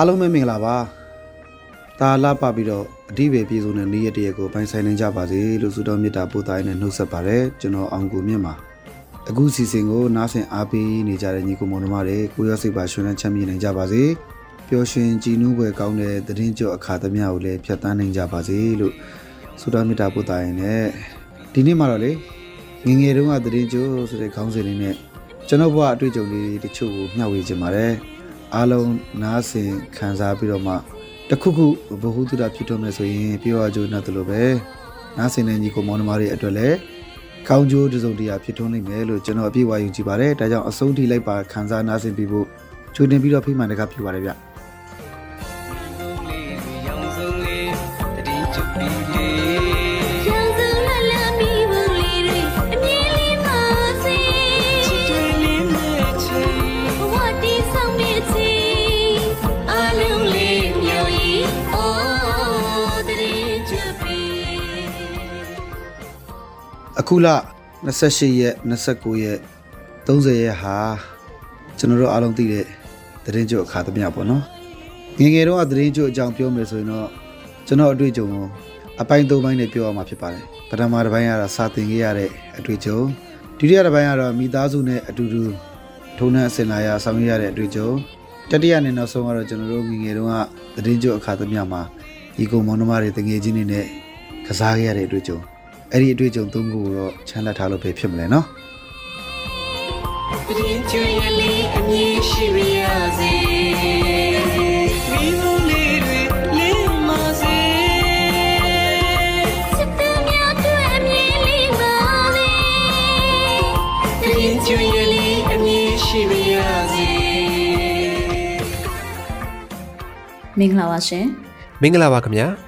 အားလုံးပဲမင်္ဂလာပါဒါလာပပြီးတော့အဓိပ္ပာယ်ပြည်စုံတဲ့နေ့ရက်တရက်ကိုပိုင်ဆိုင်နိုင်ကြပါစေလို့ဆုတောင်းမေတ္တာပို့သားရင်းနဲ့နှုတ်ဆက်ပါတယ်ကျွန်တော်အောင်ကိုမြင့်ပါအခုစီစဉ်ကိုနားဆင်အားပေးနေကြတဲ့ညီကိုမောင်နှမတွေကိုရောစိတ်ပါရှင်လန်းချမ်းမြေ့နိုင်ကြပါစေပျော်ရွှင်ကြည်နူးပွဲကောင်းတဲ့သတင်းကြောအခါသမယကိုလည်းဖြတ်တန်းနိုင်ကြပါစေလို့ဆုတောင်းမေတ္တာပို့သားရင်းနဲ့ဒီနေ့မှာတော့လေငယ်ငယ်တုန်းကသတင်းကြောဆိုတဲ့ခေါင်းစဉ်လေးနဲ့ကျွန်တော်ဘဝအတွေ့အကြုံလေးတချို့ကိုမျှဝေချင်ပါတယ် အားလုံးနားဆင်ခံစားပြီးတော့မှတခုခုဘ ഹു တုဒဖြစ်တော့မယ်ဆိုရင်ပြောရကြနဲ့တလို့ပဲနားဆင်နေညီကိုမောင်နှမတွေအတွက်လည်းကောင်းကျိုးတစ်စုံတစ်ရာဖြစ်ထွန်းနိုင်မယ်လို့ကျွန်တော်အပြည့်အဝယုံကြည်ပါတယ်ဒါကြောင့်အဆုံးထိလိုက်ပါခံစားနားဆင်ပြီးဖို့ကြိုတင်ပြီးတော့ဖိမှန်တကားပြပါတယ်ဗျ အခုလ28ရက်29ရက်30ရက်ဟာကျွန်တော်တို့အားလုံးသိတဲ့သတင်းကြိုအခါသမယပေါ့နော်ငယ်ငယ်တော့သတင်းကြိုအကြောင်းပြောမယ်ဆိုရင်တော့ကျွန်တော်အတွေ့အကြုံကိုအပိုင်း၃ပိုင်းနဲ့ပြောရမှာဖြစ်ပါတယ်ပထမတစ်ပိုင်းကတော့စာသင်ခဲ့ရတဲ့အတွေ့အကြုံဒုတိယတစ်ပိုင်းကတော့မိသားစုနဲ့အတူတူထုံးနှံအစင်လာရဆောင်ရွက်ရတဲ့အတွေ့အကြုံတတိယနဲ့နောက်ဆုံးကတော့ကျွန်တော်တို့ငယ်ငယ်တုန်းကသတင်းကြိုအခါသမယမှာဒီကုံမောင်နှမတွေတငယ်ချင်းတွေနဲ့ကစားခဲ့ရတဲ့အတွေ့အကြုံ အဲ့ဒီအတွေ့အကြုံသုံးခုကိုတော့ချမ်းလက်ထားလို့ပဲဖြစ်မလဲနော်တတိချွေရလေးအမြင်ရှိပါရစေမိမလေးတွေလေးမစေစစ်တမ်းများတွေ့အမြင်လေးပါလေတတိချွေရလေးအမြင်ရှိပါရစေမင်္ဂလာပါရှင်မင်္ဂလာပါခင်ဗျာ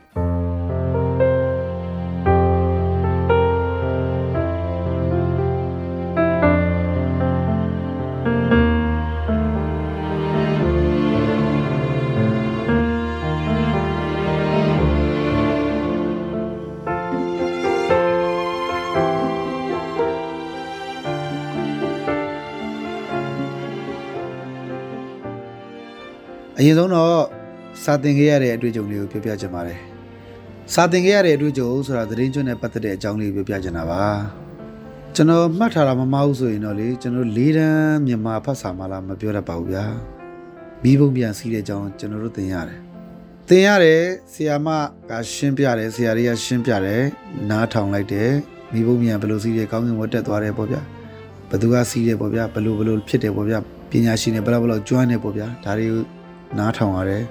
အရင်ဆုံးတော့စာသင်ခဲ့ရတဲ့အတွေ့အကြုံလေးကိုပြောပြချင်ပါတယ်စာသင်ခဲ့ရတဲ့အတွေ့အကြုံဆိုတာသတင်းကျွန်းနဲ့ပတ်သက်တဲ့အကြောင်းလေးကိုပြောပြချင်တာပါကျွန်တော်မှတ်ထားတာမမှားဘူးဆိုရင်တော့လေကျွန်တော်လေးတန်းမြန်မာဖတ်စာမလားမပြောတတ်ပါဘူးဗျာမိဘုံပြန်စီးတဲ့အကြောင်းကျွန်တော်တို့သင်ရတယ်သင်ရတယ်ဆီယာမကရှင်းပြတယ်ဆီယာတွေကရှင်းပြတယ်နားထောင်လိုက်တယ်မိဘုံပြန်ဘယ်လိုစီးတယ်ကောင်းကင်ဘဝတက်သွားတယ်ပေါ့ဗျာဘသူကစီးတယ်ပေါ့ဗျာဘလို့ဘလို့ဖြစ်တယ်ပေါ့ဗျာပညာရှင်တွေဘလောက်ဘလောက်ကျွမ်းတယ်ပေါ့ဗျာဒါတွေကို နားထောင်ရတယ်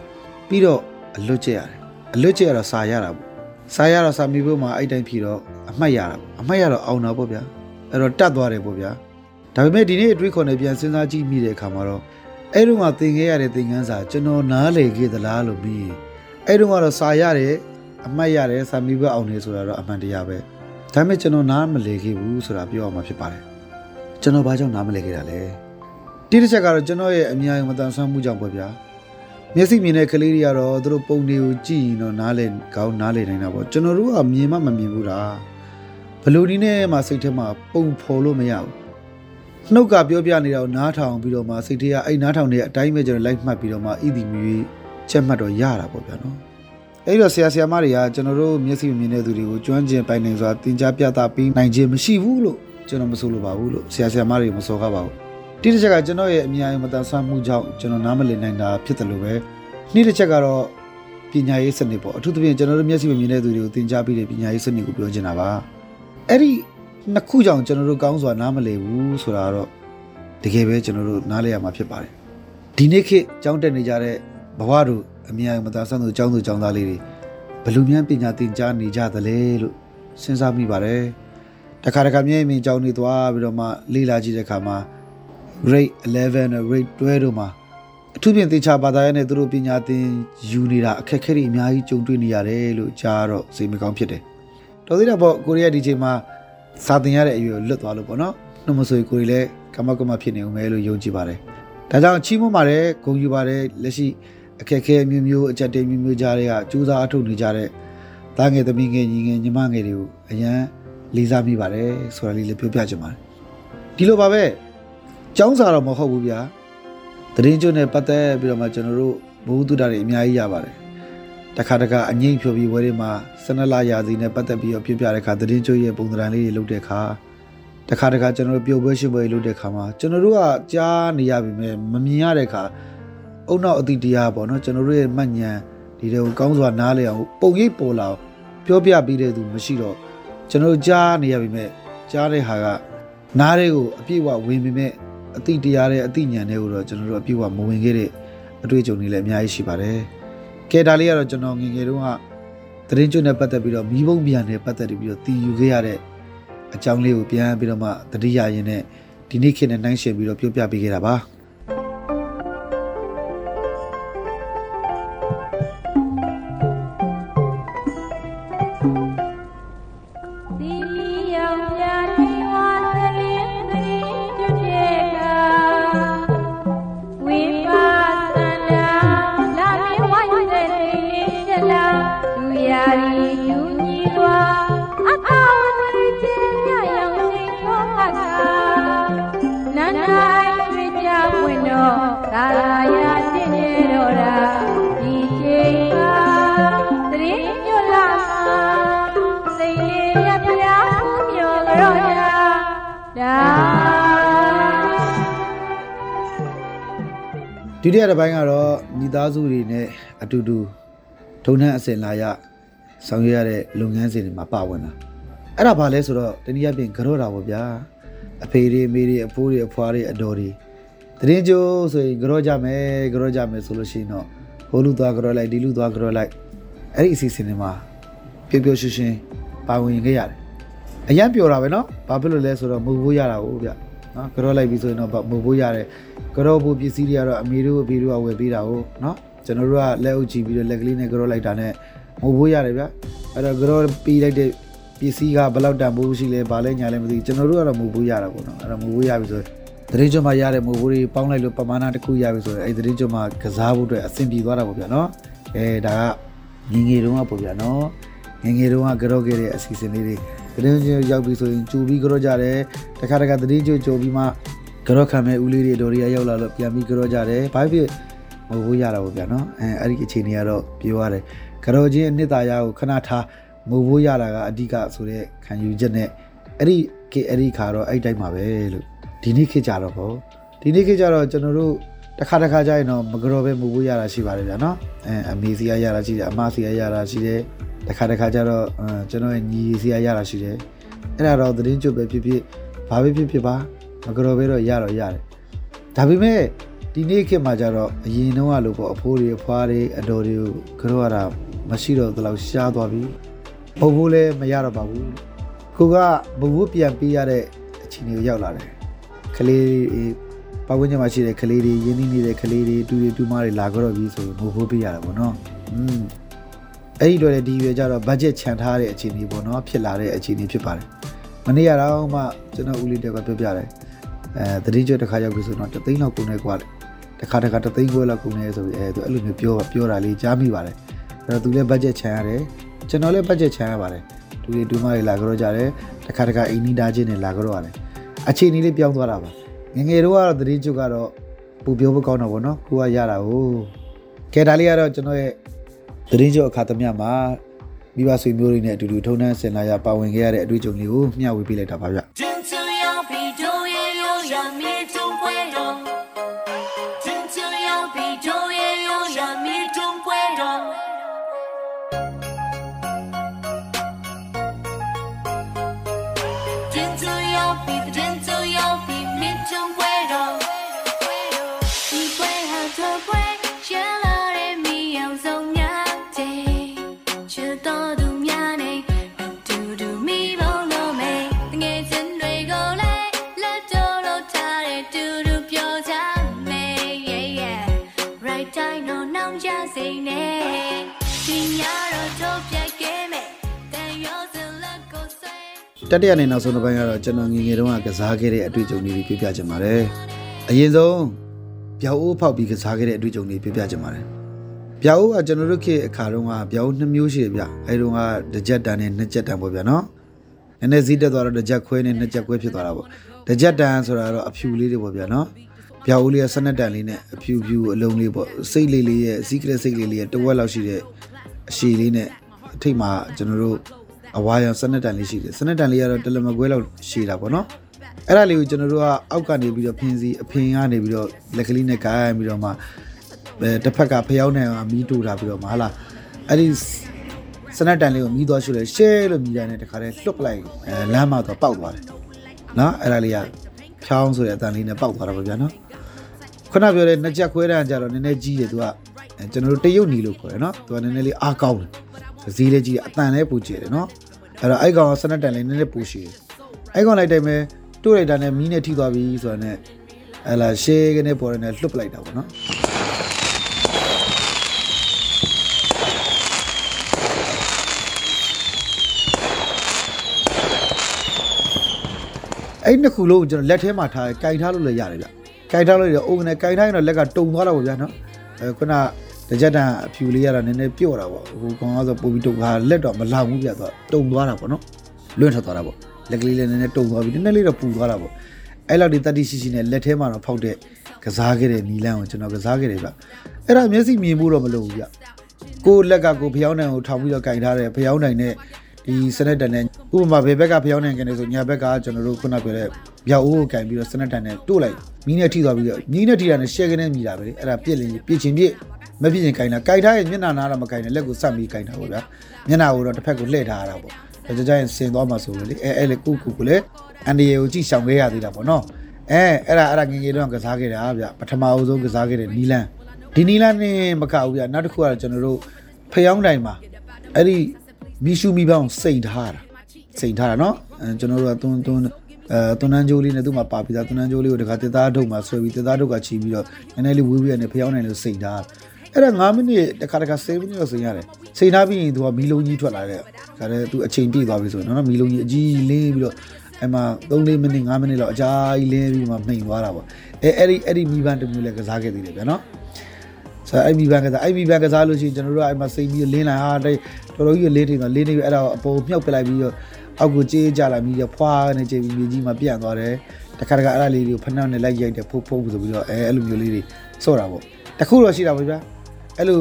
ပြီးတော့အလွတ်ကျက်ရတယ်အလွတ်ကျက်ရတော့စာရတာပေါ့စာရတော့စာမိဖို့မှာအဲ့တိုင်းဖြီတော့အမှတ်ရတာပေါ့အမှတ်ရတော့အောင်တာပေါ့ဗျာအဲ့တော့တတ်သွားတယ်ပေါ့ဗျာဒါပေမဲ့ဒီနေ့အတွေးခေါ်နေပြန်စဉ်းစားကြည့်မိတဲ့အခါမှာတော့အဲ့တုန်းကသင်ခဲ့ရတဲ့သင်ခန်းစာကျွန်တော်နားလေခဲ့သလားလို့ပြီးရင်အဲ့တုန်းကတော့စာရတယ်အမှတ်ရတယ်စာမိဖို့အောင်နေဆိုတာတော့အမှန်တရားပဲဒါပေမဲ့ကျွန်တော်နားမလေခဲ့ဘူးဆိုတာပြောရမှာဖြစ်ပါတယ်ကျွန်တော်ဘာကြောင့်နားမလဲခဲ့တာလဲတိတစ်ချက်ကတော့ကျွန်တော်ရဲ့အများကြီးမတန်ဆွမ်းမှုကြောင့်ပဲဗျာ မျက်စိမြင်တဲ့ကလေးတွေကတော့သူတို့ပုံတွေကိုကြည့်ရင်တော့နားလဲကောင်းနားလဲနိုင်တာပေါ့ကျွန်တော်တို့ကမြင်မှမမြင်ဘူးလားဘယ်လိုနည်းနဲ့မှစိတ်ထဲမှာပုံဖော်လို့မရဘူးနှုတ်ကပြောပြနေတာကိုနားထောင်ပြီးတော့မှစိတ်ထဲကအဲ့နားထောင်နေတဲ့အတိုင်းပဲကျွန်တော်လိုက်မှတ်ပြီးတော့မှဣတိမီချက်မှတ်တော့ရတာပေါ့ဗျာနော်အဲ့တော့ဆရာဆရာမတွေကကျွန်တော်တို့မျက်စိမမြင်တဲ့သူတွေကိုကျွမ်းကျင်ပိုင်နိုင်စွာသင်ကြားပြသပေးနိုင်ခြင်းမရှိဘူးလို့ကျွန်တော်မဆိုလိုပါဘူးလို့ဆရာဆရာမတွေမစော်ကားပါဘူး တိတစ်ချက်ကကျွန်တော်ရဲ့အများကြီးမတန်ဆွမ်းမှုကြောင့်ကျွန်တော်နားမလည်နိုင်တာဖြစ်တယ်လို့ပဲနေ့တစ်ချက်ကတော့ပညာရေးစနစ်ပေါ့အထူးသဖြင့်ကျွန်တော်တို့မျက်စိမမြင်တဲ့သူတွေကိုသင်ကြားပေးတဲ့ပညာရေးစနစ်ကိုပြောချင်တာပါအဲ့ဒီနှစ်ခုကြောင့်ကျွန်တော်တို့ကောင်းစွာနားမလည်ဘူးဆိုတာကတော့တကယ်ပဲကျွန်တော်တို့နားလည်ရမှာဖြစ်ပါတယ်ဒီနေ့ခေတ်ကြောင်းတက်နေကြတဲ့ဘဝတို့အများကြီးမတန်ဆွမ်းသူကျောင်းသူကျောင်းသားလေးတွေဘယ်လိုများပညာသင်ကြားနေကြသလဲလို့စဉ်းစားမိပါတယ်တခါတခါမြဲမြင်ကြောင်းနေသွားပြီးတော့မှလေ့လာကြည့်တဲ့အခါမှာ grade 11နဲ့ grade 12တို့မှာအထူးဖြင့်သင်္ချာဘာသာရေးနဲ့သူတို့ပညာသင်ယူနေတာအခက်အခဲတွေအများကြီးကြုံတွေ့နေရတယ်လို့ကြားတော့စိတ်မကောင်းဖြစ်တယ်။တော်သေးတာပေါ့ကိုရီးယားဒီချိန်မှာစာသင်ရတဲ့အရွယ်ကိုလွတ်သွားလို့ပေါ့နော်နှုတ်မဆိုရင်ကိုယ်ကြီးလည်းကမကမဖြစ်နေဦးမယ်လို့ယုံကြည်ပါတယ်ဒါကြောင့်ချီးမွမ်းပါတယ်ဂုဏ်ယူပါတယ်လက်ရှိအခက်အခဲအမျိုးမျိုးအကြက်တေးမျိုးမျိုးကြားတွေကစူးစမ်းအထုတ်နေကြတဲ့တားငယ်သမီးငယ်ညီငယ်ညီမငယ်တွေကိုအရန်လေးစားမိပါတယ်ဆိုတာလေးလည်းပြောပြချင်ပါတယ်ဒီလိုပါပဲ ចောင်းစာတော့မဟုတ်ဘူးဗျာသတင်းကျွတ်နဲ့ပတ်သက်ပြီးတော့မှကျွန်တော်တို့ဘုဟုတုဒ္ဒတွေအများကြီးရပါတယ်တခါတခါအငိမ့်ဖြောပြီးဝဲတွေမှာစနလရာစီနဲ့ပတ်သက်ပြီးတော့ပြပြတဲ့အခါသတင်းကျွတ်ရဲ့ပုံသဏ္ဍာန်လေးတွေလုပ်တဲ့အခါတခါတခါကျွန်တော်တို့ပျော်ပွဲရှိပွဲလုပ်တဲ့အခါမှာကျွန်တော်တို့ကကြားနေရပြီမဲ့မမြင်ရတဲ့အခါအုံနောက်အတိတရားပေါ့နော်ကျွန်တော်တို့ရဲ့မှတ်ဉာဏ်ဒီတွေကိုကောင်းစွာနားလည်အောင်ပုံရိပ်ပေါ်လာအောင်ပြောပြပြီးတဲ့သူမရှိတော့ကျွန်တော်တို့ကြားနေရပြီမဲ့ကြားတဲ့ဟာကနားတွေကိုအပြည့်အဝဝင်ပြီးမဲ့ အတိတရားတဲ့အတိညာတွေကိုတော့ကျွန်တော်တို့အပြည့်အဝမဝင်ခဲ့တဲ့အတွေ့အကြုံတွေလည်းအများကြီးရှိပါတယ်။ကဲဒါလေးကတော့ကျွန်တော်ငယ်ငယ်တုန်းကသတင်းကျွတ်နဲ့ပတ်သက်ပြီးတော့မီးဘုံပြန်နဲ့ပတ်သက်ပြီးတော့တည်ယူခဲ့ရတဲ့အကြောင်းလေးကိုပြန်ပြီးတော့မှသတိရရင်နဲ့ဒီနေ့ခေတ်နဲ့နှိုင်းယှဉ်ပြီးတော့ပြောပြပေးခဲ့တာပါ။ ဒုတိယတစ်ပိုင်းကတော့မိသားစုတွေနဲ့အတူတူထုံနှံအစင်လာရဆောင်ရွက်ရတဲ့လုပ်ငန်းစဉ်တွေမှာပါဝင်တာအဲ့ဒါဘာလဲဆိုတော့တနည်းအားဖြင့်ကြော့တာပေါ့ဗျာအဖေတွေအမေတွေအဖိုးတွေအဖွားတွေအတော်တွေတရင်ကျိုးဆိုရင်ကြော့ကြမယ်ကြော့ကြမယ်ဆိုလို့ရှိရင်တော့ဟိုလူသွားကြော့လိုက်ဒီလူသွားကြော့လိုက်အဲ့ဒီအစီအစဉ်တွေမှာပျော်ပျော်ရွှင်ရွှင်ပါဝင်ခဲ့ရတယ်အရန်ပျော်တာပဲเนาะဘာဖြစ်လို့လဲဆိုတော့မူဖို့ရတာဟုတ်ဗျ နော်ကြော့လိုက်ပြီဆိုရင်တော့မူဖို့ရတယ်ကြောဖို့ပစ္စည်းတွေကတော့အမေတို့အဖေတို့ကဝယ်ပေးတာဟုတ်နော်ကျွန်တော်တို့ကလက်အုပ်ချီပြီးတော့လက်ကလေးနဲ့ကြောလိုက်တာနဲ့ငိုဖို့ရတယ်ဗျအဲ့တော့ကြောပေးလိုက်တဲ့ပစ္စည်းကဘယ်လောက်တန်ဖိုးရှိလဲဘာလဲညာလဲမသိဘူးကျွန်တော်တို့ကတော့ငိုဖို့ရတာပေါ့နော်အဲ့တော့ငိုဖို့ရပြီဆိုရင်သတင်းကျွမ်းမှာရတဲ့ငိုဖို့တွေပေါင်းလိုက်လို့ပမာဏတစ်ခုရပြီဆိုရင်အဲ့သတင်းကျွမ်းမှာကစားဖို့အတွက်အဆင်ပြေသွားတာပေါ့ဗျာနော်အဲဒါကငငယ်တုန်းကပေါ့ဗျာနော်ငငယ်တုန်းကကြောခဲ့တဲ့အစီအစဉ်လေးတွေ သတင်းကျွမ်းရောက်ပြီဆိုရင်ကြူပြီးကြောကြတယ်တခါတခါသတင်းကျွမ်းကြိုပြီးမှကြောခံမဲ့ဦးလေးတွေတော်ရီရောက်လာလို့ပြန်ပြီးကြောကြတယ်ဘာဖြစ်မဟုတ်ဘူးရတာပေါ့ဗျာနော်အဲအဲ့ဒီအခြေအနေကတော့ပြောရတယ်ကြောချင်းအနှစ်သာရကိုခဏထားမဟုတ်ဘူးရတာကအဓိကဆိုတဲ့ခံယူချက်နဲ့အဲ့ဒီကေအဲ့ဒီခါတော့အဲ့တိုင်းပါပဲလို့ဒီနေ့ခေတ်ကြတော့ပေါ့ဒီနေ့ခေတ်ကြတော့ကျွန်တော်တို့ တစ်ခါတစ်ခါကြရင်တော့မကြောပဲမဟုတ်ဘူးရတာရှိပါတယ်ဗျာနော်အဲအမေစီကရတာရှိတယ်အမစီကရတာရှိတယ်တစ်ခါတစ်ခါကြတော့အဲကျွန်တော်ရဲ့ညီစီကရတာရှိတယ်အဲ့ဒါတော့သတင်းကြွပဲဖြစ်ဖြစ်ဘာပဲဖြစ်ဖြစ်ပါမကြော်ပဲတော့ရတော့ရတယ်ဒါပေမဲ့ဒီနေ့ခေတ်မှာကျတော့အရင်တုန်းကလို့ပေါ့အဖိုးတွေအဖွားတွေအတော်တွေကိုကြောရတာမရှိတော့တလောက်ရှားသွားပြီဘုံဘိုးလည်းမရတော့ပါဘူးကိုကဘုံဘိုးပြန်ပေးရတဲ့အခြေအနေကိုရောက်လာတယ်ကလေးတွေ ပတ်ဝန်းကျင်မှာရှိတဲ့ကလေးတွေရင်းနှီးနေတဲ့ကလေးတွေတူတွေတူမတွေလာကြတော့ပြီဆိုရင်ဘုံဘိုးပေးရတာပေါ့နော်อืมအဲ့ဒီတော့လေဒီရွယ်ကျတော့ budget ခြံထားတဲ့အခြေအနေပေါ့နော်ဖြစ်လာတဲ့အခြေအနေဖြစ်ပါတယ် မနေ့ကတော့မှကျွန်တော်ဦးလေးတက်ကပြောပြတယ်အဲတတိကျွတ်တစ်ခါရောက်ပြီဆိုတော့တသိန်းလောက်ကုန်နေกว่าတစ်ခါတစ်ခါတသိန်းခွဲလောက်ကုန်နေဆိုပြီးအဲသူအဲ့လိုမျိုးပြောပြောတာလေးကြားမိပါတယ်အဲ့တော့သူလည်း budget ချန်ရတယ်ကျွန်တော်လည်း budget ချန်ရပါတယ်သူတွေတူမတွေလာကြတော့ကြတယ်တစ်ခါတစ်ခါအိမ်နီးသားချင်းတွေလာကြတော့ရတယ်အခြေအနေလေးပြောင်းသွားတာပါ ငယ်ငယ်တော့ကတော့တတိကျွတ်ကတော့ပူပြောဖို့ကောင်းတော့ဗောနော်ကိုကရတာဟုတ်ကဲဒါလေးကတော့ကျွန်တော်ရဲ့တတိကျွတ်အခါသမယမှာမိဘဆွေမျိုးတွေနဲ့အတူတူထုံနှန်းဆင်လာရပါဝင်ခဲ့ရတဲ့အတွေ့အကြုံလေးကိုမျှဝေပေးလိုက်တာပါဗျ တိုင်းတော့နှောင်ရစိမ့်နဲ့ဒီညတော့ထုတ်ပြတ်ခဲ့မယ်တန်ရောစလက်ကိုဆဲတတိယနေ့နောက်ဆုံးတစ်ပိုင်းကတော့ကျွန်တော်ငငယ်တုန်းကကစားခဲ့တဲ့အတွေ့အကြုံတွေပြပြချင်ပါတယ်အရင်ဆုံးပြောက်အိုးဖောက်ပြီးကစားခဲ့တဲ့အတွေ့အကြုံတွေပြပြချင်ပါတယ်ပြောက်အိုးကကျွန်တော်တို့ခေတ်အခါတုန်းကပြောက်အိုးနှစ်မျိုးရှိတယ်ဗျအဲတုန်းကတစ်ကြက်တန်နဲ့နှစ်ကြက်တန်ပေါ့ဗျာနော်နည်းနည်းဈေးတက်သွားတော့တစ်ကြက်ခွဲနဲ့နှစ်ကြက်ခွဲဖြစ်သွားတာပေါ့တစ်ကြက်တန်ဆိုတာတော့အဖြူလေးတွေပေါ့ဗျာနော် ပြောက်အိုးလေးကစနက်တန်လေးနဲ့အဖြူဖြူအလုံးလေးပေါ့စိတ်လေးလေးရဲ့စီးကလေးစိတ်လေးလေးရဲ့တဝက်လောက်ရှိတဲ့အရှည်လေးနဲ့အထိတ်မှာကျွန်တော်တို့အဝါရောင်စနက်တန်လေးရှိတယ်စနက်တန်လေးကတော့တလမကွဲလောက်ရှည်တာပေါ့နော်အဲ့ဒါလေးကိုကျွန်တော်တို့ကအောက်ကနေပြီးတော့ဖင်းစီအဖင်ကနေပြီးတော့လက်ကလေးနဲ့ကိုင်းပြီးတော့မှအဲတစ်ဖက်ကဖျောင်းနေအောင်မီးတူတာပြီးတော့မှဟာလာအဲ့ဒီစနက်တန်လေးကိုမီးသွားရှုလဲရှဲလို့မီးတိုင်းနဲ့တခါတည်းလွတ်ပလိုက်အဲလမ်းမှာတော့ပေါက်သွားတယ်နော်အဲ့ဒါလေးကဖြောင်းဆိုတဲ့အတန်လေးနဲ့ပေါက်သွားတာပေါ့ဗျာနော် ခုနပြောတဲ့နှစ်ချက်ခွဲတန်းကြတော့နည်းနည်းကြီးတယ်သူကအဲကျွန်တော်တို့တရုတ်နီလို့ခေါ်တယ်နော်သူကနည်းနည်းလေးအားကောင်းတယ်ဈေးလေးကြီးအတန်လေးပူကျတယ်နော်အဲ့တော့အဲ့ကောင်ကစနက်တန်လေးနည်းနည်းပူရှိတယ်အဲ့ကောင်လိုက်တိုင်းပဲတိုးလိုက်တာနဲ့မီးနဲ့ထိသွားပြီဆိုတာနဲ့အဲ့လာရှေးကနေပေါ်ရနေလှုပ်ပလိုက်တာပေါ့နော်အဲ့နှစ်ခုလုံးကိုကျွန်တော်လက်ထဲမှာထားကင်ထားလို့လည်းရတယ်ဗျ ကင်ထားလို့ရအိုးကနေကင်ထားရင်တော့လက်ကတုံသွားတာပေါ့ဗျာနော်အဲခုနတကြက်တန်အဖြူလေးရတာနည်းနည်းပြော့တာပေါ့ဟိုကောင်ကဆိုပို့ပြီးတုံခါလက်တော့မလောင်ဘူးဗျတော့တုံသွားတာပေါ့နော်လွင့်ထွက်သွားတာပေါ့လက်ကလေးလည်းနည်းနည်းတုံသွားပြီနည်းနည်းလေးတော့ပူသွားတာပေါ့အဲ့လောက်ဒီတတိရှိရှိနဲ့လက်ထဲမှာတော့ဖောက်တဲ့ကစားခဲ့တဲ့နီလန်းကိုကျွန်တော်ကစားခဲ့တယ်ဗျအဲ့ဒါမျက်စိမြင်ဖို့တော့မလိုဘူးဗျကိုယ့်လက်ကကိုဖျောင်းနိုင်ကိုထောင်ပြီးတော့ကင်ထားတယ်ဖျောင်းနိုင်တဲ့ ဒီစနက်တန်နဲ့ဥပမာဘယ်ဘက်ကဖျောင်းနိုင်ကနေဆိုညာဘက်ကကျွန်တော်တို့ခုနပြောတဲ့ဗျောက်အိုးကိုကင်ပြီးတော့စနက်တန်နဲ့တိုးလိုက်မီးနဲ့ထိသွားပြီးတော့မီးနဲ့ထိတာနဲ့ရှယ်ကနေမြည်တာပဲလေအဲ့ဒါပြစ်ရင်ပြစ်ချင်းပြစ်မပြစ်ရင်ကင်တာကင်ထားရင်မျက်နှာနာတော့မကင်နဲ့လက်ကိုစပ်ပြီးကင်တာပေါ့ဗျာမျက်နှာကိုတော့တစ်ဖက်ကိုလှည့်ထားရတာပေါ့ဒါကြကြရင်ဆင်သွားမှာဆိုလို့လေအဲအဲ့လေကုကုကိုလေအန်ဒီယေကိုကြည့်ရှောင်ခဲ့ရသေးတာပေါ့နော်အဲအဲ့ဒါအဲ့ဒါငငယ်တော့ကစားခဲ့တာဗျပထမအဆုံးကစားခဲ့တဲ့နီလန်ဒီနီလန်နဲ့မကဘူးဗျနောက်တစ်ခုကတော့ကျွန်တော်တို့ဖျောင်းတိုင်မှာအဲ့ဒီ မီရှူမီပေါင်းစိန်ထားတာစိန်ထားတာနော်အဲကျွန်တော်တို့ကတွန်းတွန်းအဲတွန်းနှန်းကြိုးလေးနဲ့သူ့မှာပါပြီးသားတွန်းနှန်းကြိုးလေးကိုတခါတစ်သားထုတ်မှာဆွဲပြီးတစ်သားထုတ်ကချီပြီးတော့နည်းနည်းလေးဝေးဝေးနဲ့ဖျောင်းနိုင်လို့စိန်ထားအဲ့ဒါ9မိနစ်တခါတခါ7မိနစ်လောက်စိန်ရတယ်စိန်ထားပြီးရင်သူကမီလုံးကြီးထွက်လာတဲ့ဒါလည်းသူအချိန်ပြည့်သွားပြီဆိုရင်နော်မီလုံးကြီးအကြီးလင်းပြီးတော့အဲ့မှာ3-4မိနစ်5မိနစ်လောက်အကြာကြီးလင်းပြီးမှနှိမ်သွားတာပေါ့အဲအဲ့ဒီအဲ့ဒီမီဘန်တစ်မျိုးလည်းကစားခဲ့သေးတယ်ဗျာနော် ဆိုတော့အဲ့မီဘန်ကစားအဲ့မီဘန်ကစားလို့ရှိရင်ကျွန်တော်တို့ကအဲ့မှာစိန်ပြီးလင်းလာဟာတော်တော်ကြီးလေးထိန်သွားလင်းနေပြီးအဲ့ဒါအပေါ်မြှောက်ပလိုက်ပြီးတော့အောက်ကိုကြေးကြလာပြီးတော့ဖွာနေကြေးပြီးမြေကြီးမှာပြန့်သွားတယ်တခါတခါအဲ့ဒါလေးတွေကိုဖနှောက်နဲ့လိုက်ရိုက်တယ်ဖုတ်ဖုတ်ဆိုပြီးတော့အဲအဲ့လိုမျိုးလေးတွေစော့တာပေါ့တခုတော့ရှိတာပေါ့ဗျာအဲ့လို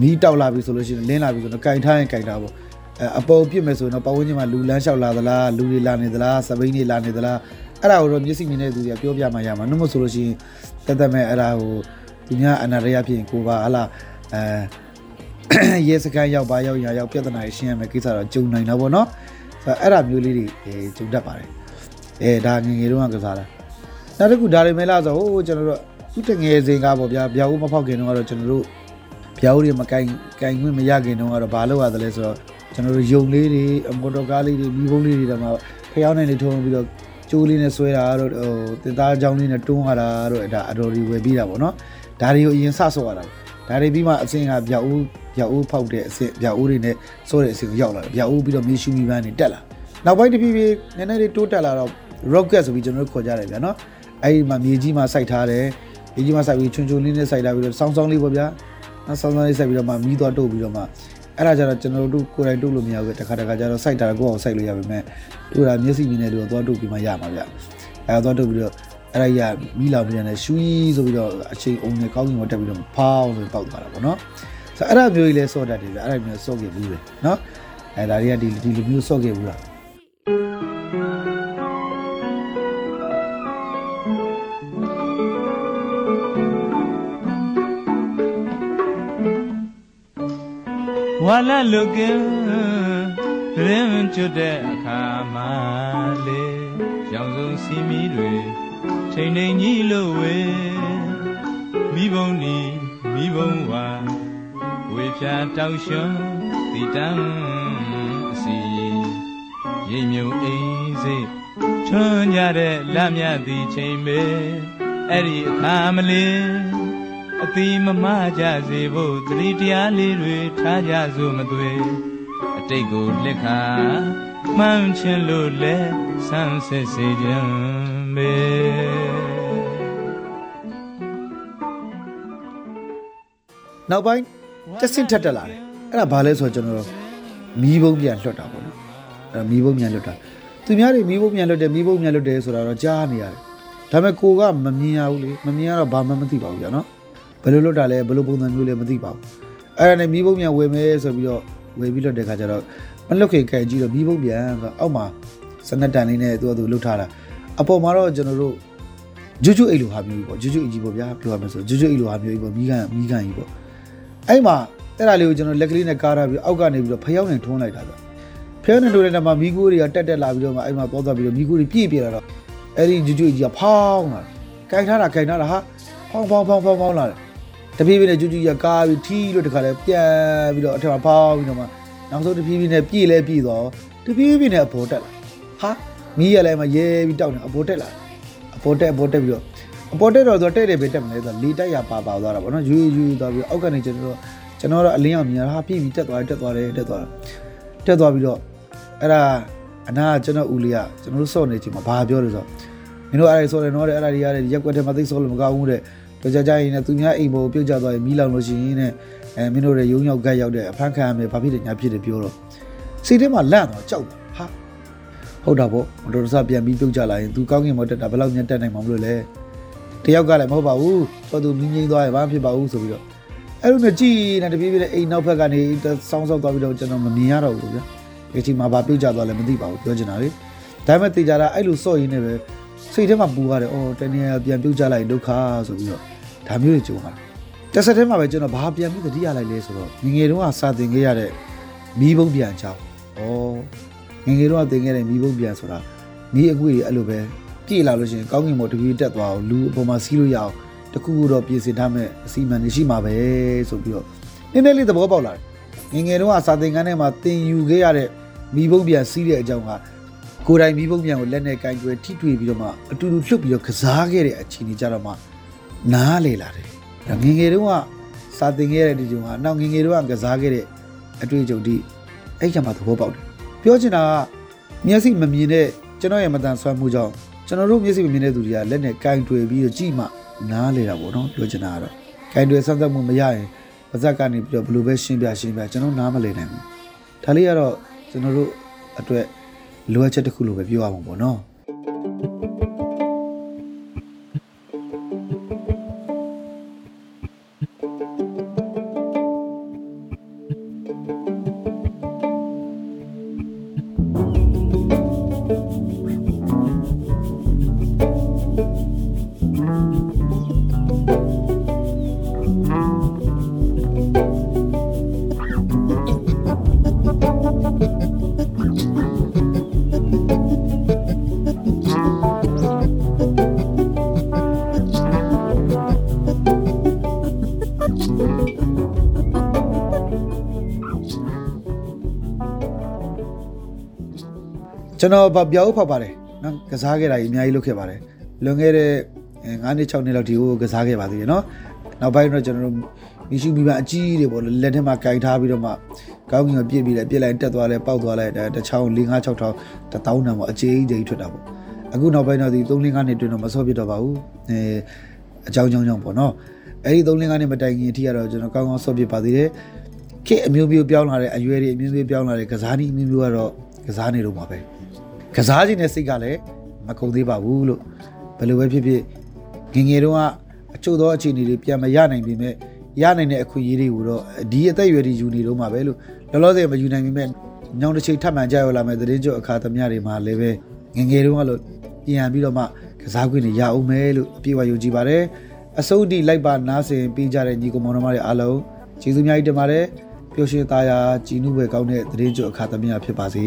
မီးတောက်လာပြီဆိုလို့ရှိရင်လင်းလာပြီဆိုတော့ကင်ထားရင်ကင်ထားပေါ့အဲအပေါ်ပြစ်မယ်ဆိုရင်တော့ပတ်ဝန်းကျင်မှာလူလန်းလျှောက်လာသလားလူတွေလာနေသလားစပိန်တွေလာနေသလားအဲ့ဒါကိုတော့မျက်စိမြင်တဲ့သူတွေကပြောပြမှရမှာနှုတ်မဆိုလို့ရှိရင်တက်တက်မဲ့အဲ့ဒါကို သူများအနာရရဖြစ်ရင်ကိုပါဟလာအဲရဲစကန်ရောက်ပါရောက်ရရောက်ပြဿနာရှင်းရမယ်ကိစ္စတော့ဂျုံနိုင်တာပေါ့နော်ဆိုတော့အဲ့ဒါမျိုးလေးတွေဂျုံတတ်ပါတယ်အဲဒါငငယ်တုန်းကကစားတာနောက်တစ်ခုဒါတွေမဲလားဆိုဟိုကျွန်တော်တို့ခုတငယ်စဉ်ကပေါ့ဗျာဗျာဦးမဖောက်ခင်တုန်းကတော့ကျွန်တော်တို့ဗျာဦးတွေမကင်ကင်ခွင့်မရခင်တုန်းကတော့ဘာလုပ်ရသလဲဆိုတော့ကျွန်တော်တို့ယုံလေးတွေမော်တော်ကားလေးတွေမိဘုံလေးတွေတော့မှဖျောင်းနိုင်လေးထုံးပြီးတော့ကျိုးလေးနဲ့ဆွဲတာတို့ဟိုတင်သားချောင်းလေးနဲ့တွန်းရတာတို့ဒါအတော်ဒီဝယ်ပြီးတာပေါ့နော် ဒါတွေကိုအရင်စဆော့ရတာဒါတွေပြီးမှအစင်ကဗျာဦးဗျာဦးဖောက်တဲ့အစင်ဗျာဦးတွေနဲ့စိုးတဲ့အစင်ကိုရောက်လာတယ်ဗျာဦးပြီးတော့မြေရှူမီပန်းတွေတက်လာနောက်ပိုင်းတစ်ပြေးပြေးနည်းနည်းလေးတိုးတက်လာတော့ rocket ဆိုပြီးကျွန်တော်တို့ခေါ်ကြတယ်ဗျာနော်အဲ့ဒီမှာမြေကြီးမှာစိုက်ထားတယ်မြေကြီးမှာစိုက်ပြီးချွန်ချွန်လေးနဲ့စိုက်ထားပြီးတော့စောင်းစောင်းလေးပေါ့ဗျာနော်စောင်းစောင်းလေးစိုက်ပြီးတော့မှမီးသွားတုပ်ပြီးတော့မှအဲ့ဒါကြတော့ကျွန်တော်တို့ကိုယ်တိုင်တုပ်လို့မရဘူးတခါတခါကျတော့စိုက်တာကိုယ့်အောင်စိုက်လို့ရပါမယ်တို့တာမျက်စိမြင်တဲ့လူတော့သွားတုပ်ပြီးမှရမှာဗျအဲ့ဒါသွားတုပ်ပြီးတော့ အဲ့ဒါကြီးကမီးလောင်ပြန်တယ်ရှူးဆိုပြီးတော့အချိန်အုံနဲ့ကောင်းကင်ကိုတက်ပြီးတော့ဖောင်းဆိုပေါက်သွားတာပေါ့နော်ဆိုအဲ့ဒါမျိုးကြီးလဲစော့တတ်တယ်ဗျအဲ့ဒါမျိုးစော့ခဲ့ဘူးပဲနော်အဲ့ဒါတွေကဒီဒီလိုမျိုးစော့ခဲ့ဘူးလားဝါလလုကင်းရင်ကျွတ်တဲ့အခါမှာလေရောင်စုံစီမီတွေ ထိန်ထိန်ကြီးလို့ဝေမိဘုံနီမိဘုံဝါဝေဖြာတောက်ရွှွန်တီတန်းအစီရိပ်မြုံအိမ်စိတ်ထွန်းကြတဲ့လမြသည်ချိန်ပဲအဲ့ဒီအခါမလေးအတိမမကြစေဖို့သတိတရားလေးတွေထားကြစို့မသွေအတိတ်ကိုလက်ခါမှန်ချင်လို့လဲဆန်းစစ်စေခြင်းပဲ နောက်ပိုင်းတက်ဆင့်ထက်တက်လာတယ်အဲ့ဒါဘာလဲဆိုတော့ကျွန်တော်တို့မီးဘုံပြန်လွှတ်တာပေါ့နော်အဲ့ဒါမီးဘုံပြန်လွှတ်တာသူများတွေမီးဘုံပြန်လွှတ်တယ်မီးဘုံပြန်လွှတ်တယ်ဆိုတာတော့ကြားနေရတယ်ဒါပေမဲ့ကိုကမမြင်ရဘူးလေမမြင်ရတော့ဘာမှမသိပါဘူးကြာနော်ဘယ်လိုလွှတ်တာလဲဘယ်လိုပုံစံမျိုးလဲမသိပါဘူးအဲ့ဒါနဲ့မီးဘုံပြန်ဝယ်မယ်ဆိုပြီးတော့ဝယ်ပြီးလွှတ်တဲ့ခါကျတော့မလွှတ်ခင်ကြိုင်ကြည့်တော့မီးဘုံပြန်ဆိုအောက်မှာစနက်တန်လေးနဲ့သူကသူလှုပ်ထားတာအပေါ်မှာတော့ကျွန်တော်တို့ဂျူဂျူအိတ်လိုဟာမျိုးကြီးပေါ့ဂျူဂျူအကြီးပေါ့ဗျာပြောရမယ်ဆိုဂျူဂျူအိတ်လိုဟာမျိုးကြီးပေါ့မီးကန်မီးကန်ကြီးပေါ့ အဲ့မှာအဲ့ဒါလေးကိုကျွန်တော်လက်ကလေးနဲ့ကားထားပြီးအောက်ကနေပြီးတော့ဖျောင်းနေထွန်းလိုက်တာဆိုဖျောင်းနေလို့လည်းမှာမီးကိုတွေကတက်တက်လာပြီးတော့မှအဲ့မှာသွားသွားပြီးတော့မီးကိုတွေပြည့်ပြည့်လာတော့အဲ့ဒီဂျူဂျူကြီးကဖောင်းလာကြိုက်ထားတာကြိုက်ထားတာဟာဖောင်းဖောင်းဖောင်းဖောင်းဖောင်းလာတယ်တပြေးပြေးနဲ့ဂျူဂျူကြီးကကားပြီးထီးလို့တခါလဲပြန်ပြီးတော့အထက်မှာဖောင်းပြီးတော့မှနောက်ဆုံးတပြေးပြေးနဲ့ပြည့်လဲပြည့်သွားတပြေးပြေးနဲ့အပေါ်တက်လာဟာမီးရလဲမှာရဲပြီးတောက်နေအပေါ်တက်လာအပေါ်တက်အပေါ်တက်ပြီးတော့ အပေါ်တက်တော့သူတဲ့တယ်ပဲတက်မလဲဆိုတော့လေတိုက်ရပါပါသွားတာပေါ့နော်ယူယူသွားပြီးအောက်ကနေကျွန်တော်တို့ကျွန်တော်တော့အလင်းအောင်မြင်ရတာဟာပြည့်ပြီးတက်သွားတယ်တက်သွားတယ်တက်သွားတယ်တက်သွားပြီးတော့အဲ့ဒါအနာကကျွန်တော်ဦးလေးကကျွန်တော်တို့စော့နေချိန်မှာဘာပြောလဲဆိုတော့မင်းတို့အဲ့ဒါစော့တယ်နော်တဲ့အဲ့ဒါတွေရတယ်ရက်ွက်ထဲမှာသိစော့လို့မကောင်းဘူးတဲ့တော့ကြကြရင်လည်းသူများအိမ်ပေါ်ပြုတ်ကျသွားရင်မီးလောင်လို့ရှိရင်တဲ့အဲမင်းတို့ရဲ့ရုံရောက်ဂတ်ရောက်တဲ့အဖမ်းခံရမယ်ဘာဖြစ်တယ်ညာဖြစ်တယ်ပြောတော့စိတ်ထဲမှာလန့်သွားကြောက်တယ်ဟာဟုတ်တာပေါ့မတော်တဆပြန်ပြီးပြုတ်ကျလာရင်သူကောင်းကင်မော်တက်တာဘယ်လောက်ညံတက်နိုင်မှာမလို့လဲ တယောက်ကလည်းမဟုတ်ပါဘူးတော့သူမင်းငိမ့်သွားရင်ဘာဖြစ်ပါဘူးဆိုပြီးတော့အဲ့လိုနဲ့ကြည်နေတပြေးပြေးနဲ့အိမ်နောက်ဘက်ကနေစောင်းစောင်းသွားပြီးတော့ကျွန်တော်မမြင်ရတော့ဘူးဗျာဒီချိန်မှာဘာပြုတ်ကြသွားလဲမသိပါဘူးပြောချင်တာလေဒါပေမဲ့တေချာတာအဲ့လိုစော့ရင်းနဲ့ပဲစိတ်ထဲမှာပူရတယ်အော်တနေ့ပြန်ပြုတ်ကြလိုက်ဒုက္ခဆိုပြီးတော့ဒါမျိုးတွေကြုံလာတယ်တစ်ဆက်တည်းမှာပဲကျွန်တော်ဘာပြန်ပြီးသတိရလိုက်လဲဆိုတော့ငငယ်တုန်းကစာသင်ခဲ့ရတဲ့မီးဘုံပြန်ချောင်းဩငငယ်တုန်းကသင်ခဲ့တဲ့မီးဘုံပြန်ဆိုတာမီးအကွေတွေအဲ့လိုပဲ ပြည့်လာလို့ရှိရင်ကောင်းကင်ဘုံတပြေးတက်သွားအောင်လူအပေါ်မှာစီးလို့ရအောင်တခုခုတော့ပြင်ဆင်ထားမဲ့အစီအမံတွေရှိမှာပဲဆိုပြီးတော့နည်းနည်းလေးသဘောပေါက်လာတယ်ငယ်ငယ်တုန်းကစာသင်ခန်းထဲမှာသင်ယူခဲ့ရတဲ့မိဘုံပြန်စီးတဲ့အကြောင်းကကိုယ်တိုင်မိဘုံပြန်ကိုလက်နဲ့ကင်ကျွဲထိတွေ့ပြီးတော့မှအတူတူလှုပ်ပြီးတော့ကစားခဲ့တဲ့အခြေအနေကြတော့မှနားလေလာတယ်ဒါငယ်ငယ်တုန်းကစာသင်ခဲ့ရတဲ့ဒီကြောင့်ကနောက်ငယ်ငယ်တုန်းကကစားခဲ့တဲ့အတွေ့အကြုံဒီအဲ့ကြမှာသဘောပေါက်တယ်ပြောချင်တာကမျက်စိမမြင်တဲ့ကျွန်တော်ရဲ့မတန်ဆွမ်းမှုကြောင့် ကျွန်တော်တို့မျက်စိမမြင်တဲ့သူတွေကလက်နဲ့ကင်တွေ့ပြီးတော့ကြည့်မှနားလေတာပေါ့နော်ပြောချင်တာကတော့ခိုင်တွေစမ်းသပ်မှုမရရင်ပါဇက်ကနေပြီးတော့ဘယ်လိုပဲရှင်းပြရှင်းပြကျွန်တော်နားမလည်နိုင်ဘူးဒါလေးကတော့ကျွန်တော်တို့အတွက်လိုအပ်ချက်တစ်ခုလိုပဲပြောရမှာပေါ့နော် ကျွန်တော်ဗပြောက်ဖောက်ပါတယ်နော်ကစားခဲ့တာကြီးအများကြီးလုပ်ခဲ့ပါတယ်လွန်ခဲ့တဲ့9နှစ်6နှစ်လောက်ဒီကိုကစားခဲ့ပါသေးတယ်နော်နောက်ပိုင်းတော့ကျွန်တော်တို့မီရှူမီပါအကြီးတွေပေါ့လက်ထဲမှာကင်ထားပြီးတော့မှကောင်းကင်ကပြစ်ပြီးလိုက်ပြစ်လိုက်တက်သွားလဲပေါက်သွားလိုက်တစ်ချောင်း4 5 6ထောင်တထောင်းတန်ပေါ့အကြီးကြီးထွက်တာပေါ့အခုနောက်ပိုင်းတော့ဒီ3 5နှစ်တွင်တော့မစောပြတော့ပါဘူးအဲအကြောင်းကြောင်းကြောင့်ပေါ့နော်အဲ့ဒီ3 5နှစ်မတိုင်ခင်အထိကတော့ကျွန်တော်ကောင်းကောင်းစောပြပါသေးတယ်ခေတ်အမျိုးမျိုးပြောင်းလာတဲ့အရွယ်တွေအမျိုးမျိုးပြောင်းလာတဲ့ကစားနည်းအမျိုးမျိုးကတော့ကစားနေတော့မှာပဲ ကစားခြင်းနဲ့စိတ်ကလည်းမကုန်သေးပါဘူးလို့ဘယ်လိုပဲဖြစ်ဖြစ်ငယ်ငယ်တုန်းကအချို့သောအခြေအနေတွေပြန်မရနိုင်ပေမဲ့ရနိုင်တဲ့အခွင့်အရေးတွေကိုတော့ဒီအသက်အရွယ်တွေယူနေတော့မှာပဲလို့လောလောဆယ်မယူနိုင်ပေမဲ့ညောင်တစ်ချိန်ထပ်မှန်ကြရလာမယ်သတင်းကြအခါသမယတွေမှာလည်းပဲငယ်ငယ်တုန်းကလို့ပြန်ပြီးတော့မှကစားခွင့်တွေရအောင်မယ်လို့အပြည့်အဝယုံကြည်ပါတယ်အစိုးအထိလိုက်ပါနားဆင်ပေးကြတဲ့ညီကောင်မောင်နှမတွေအားလုံးကျေးဇူးအများကြီးတင်ပါတယ်ပျော်ရွှင်သားရာကြည်နုပဲကောင်းတဲ့သတင်းကြအခါသမယဖြစ်ပါစေ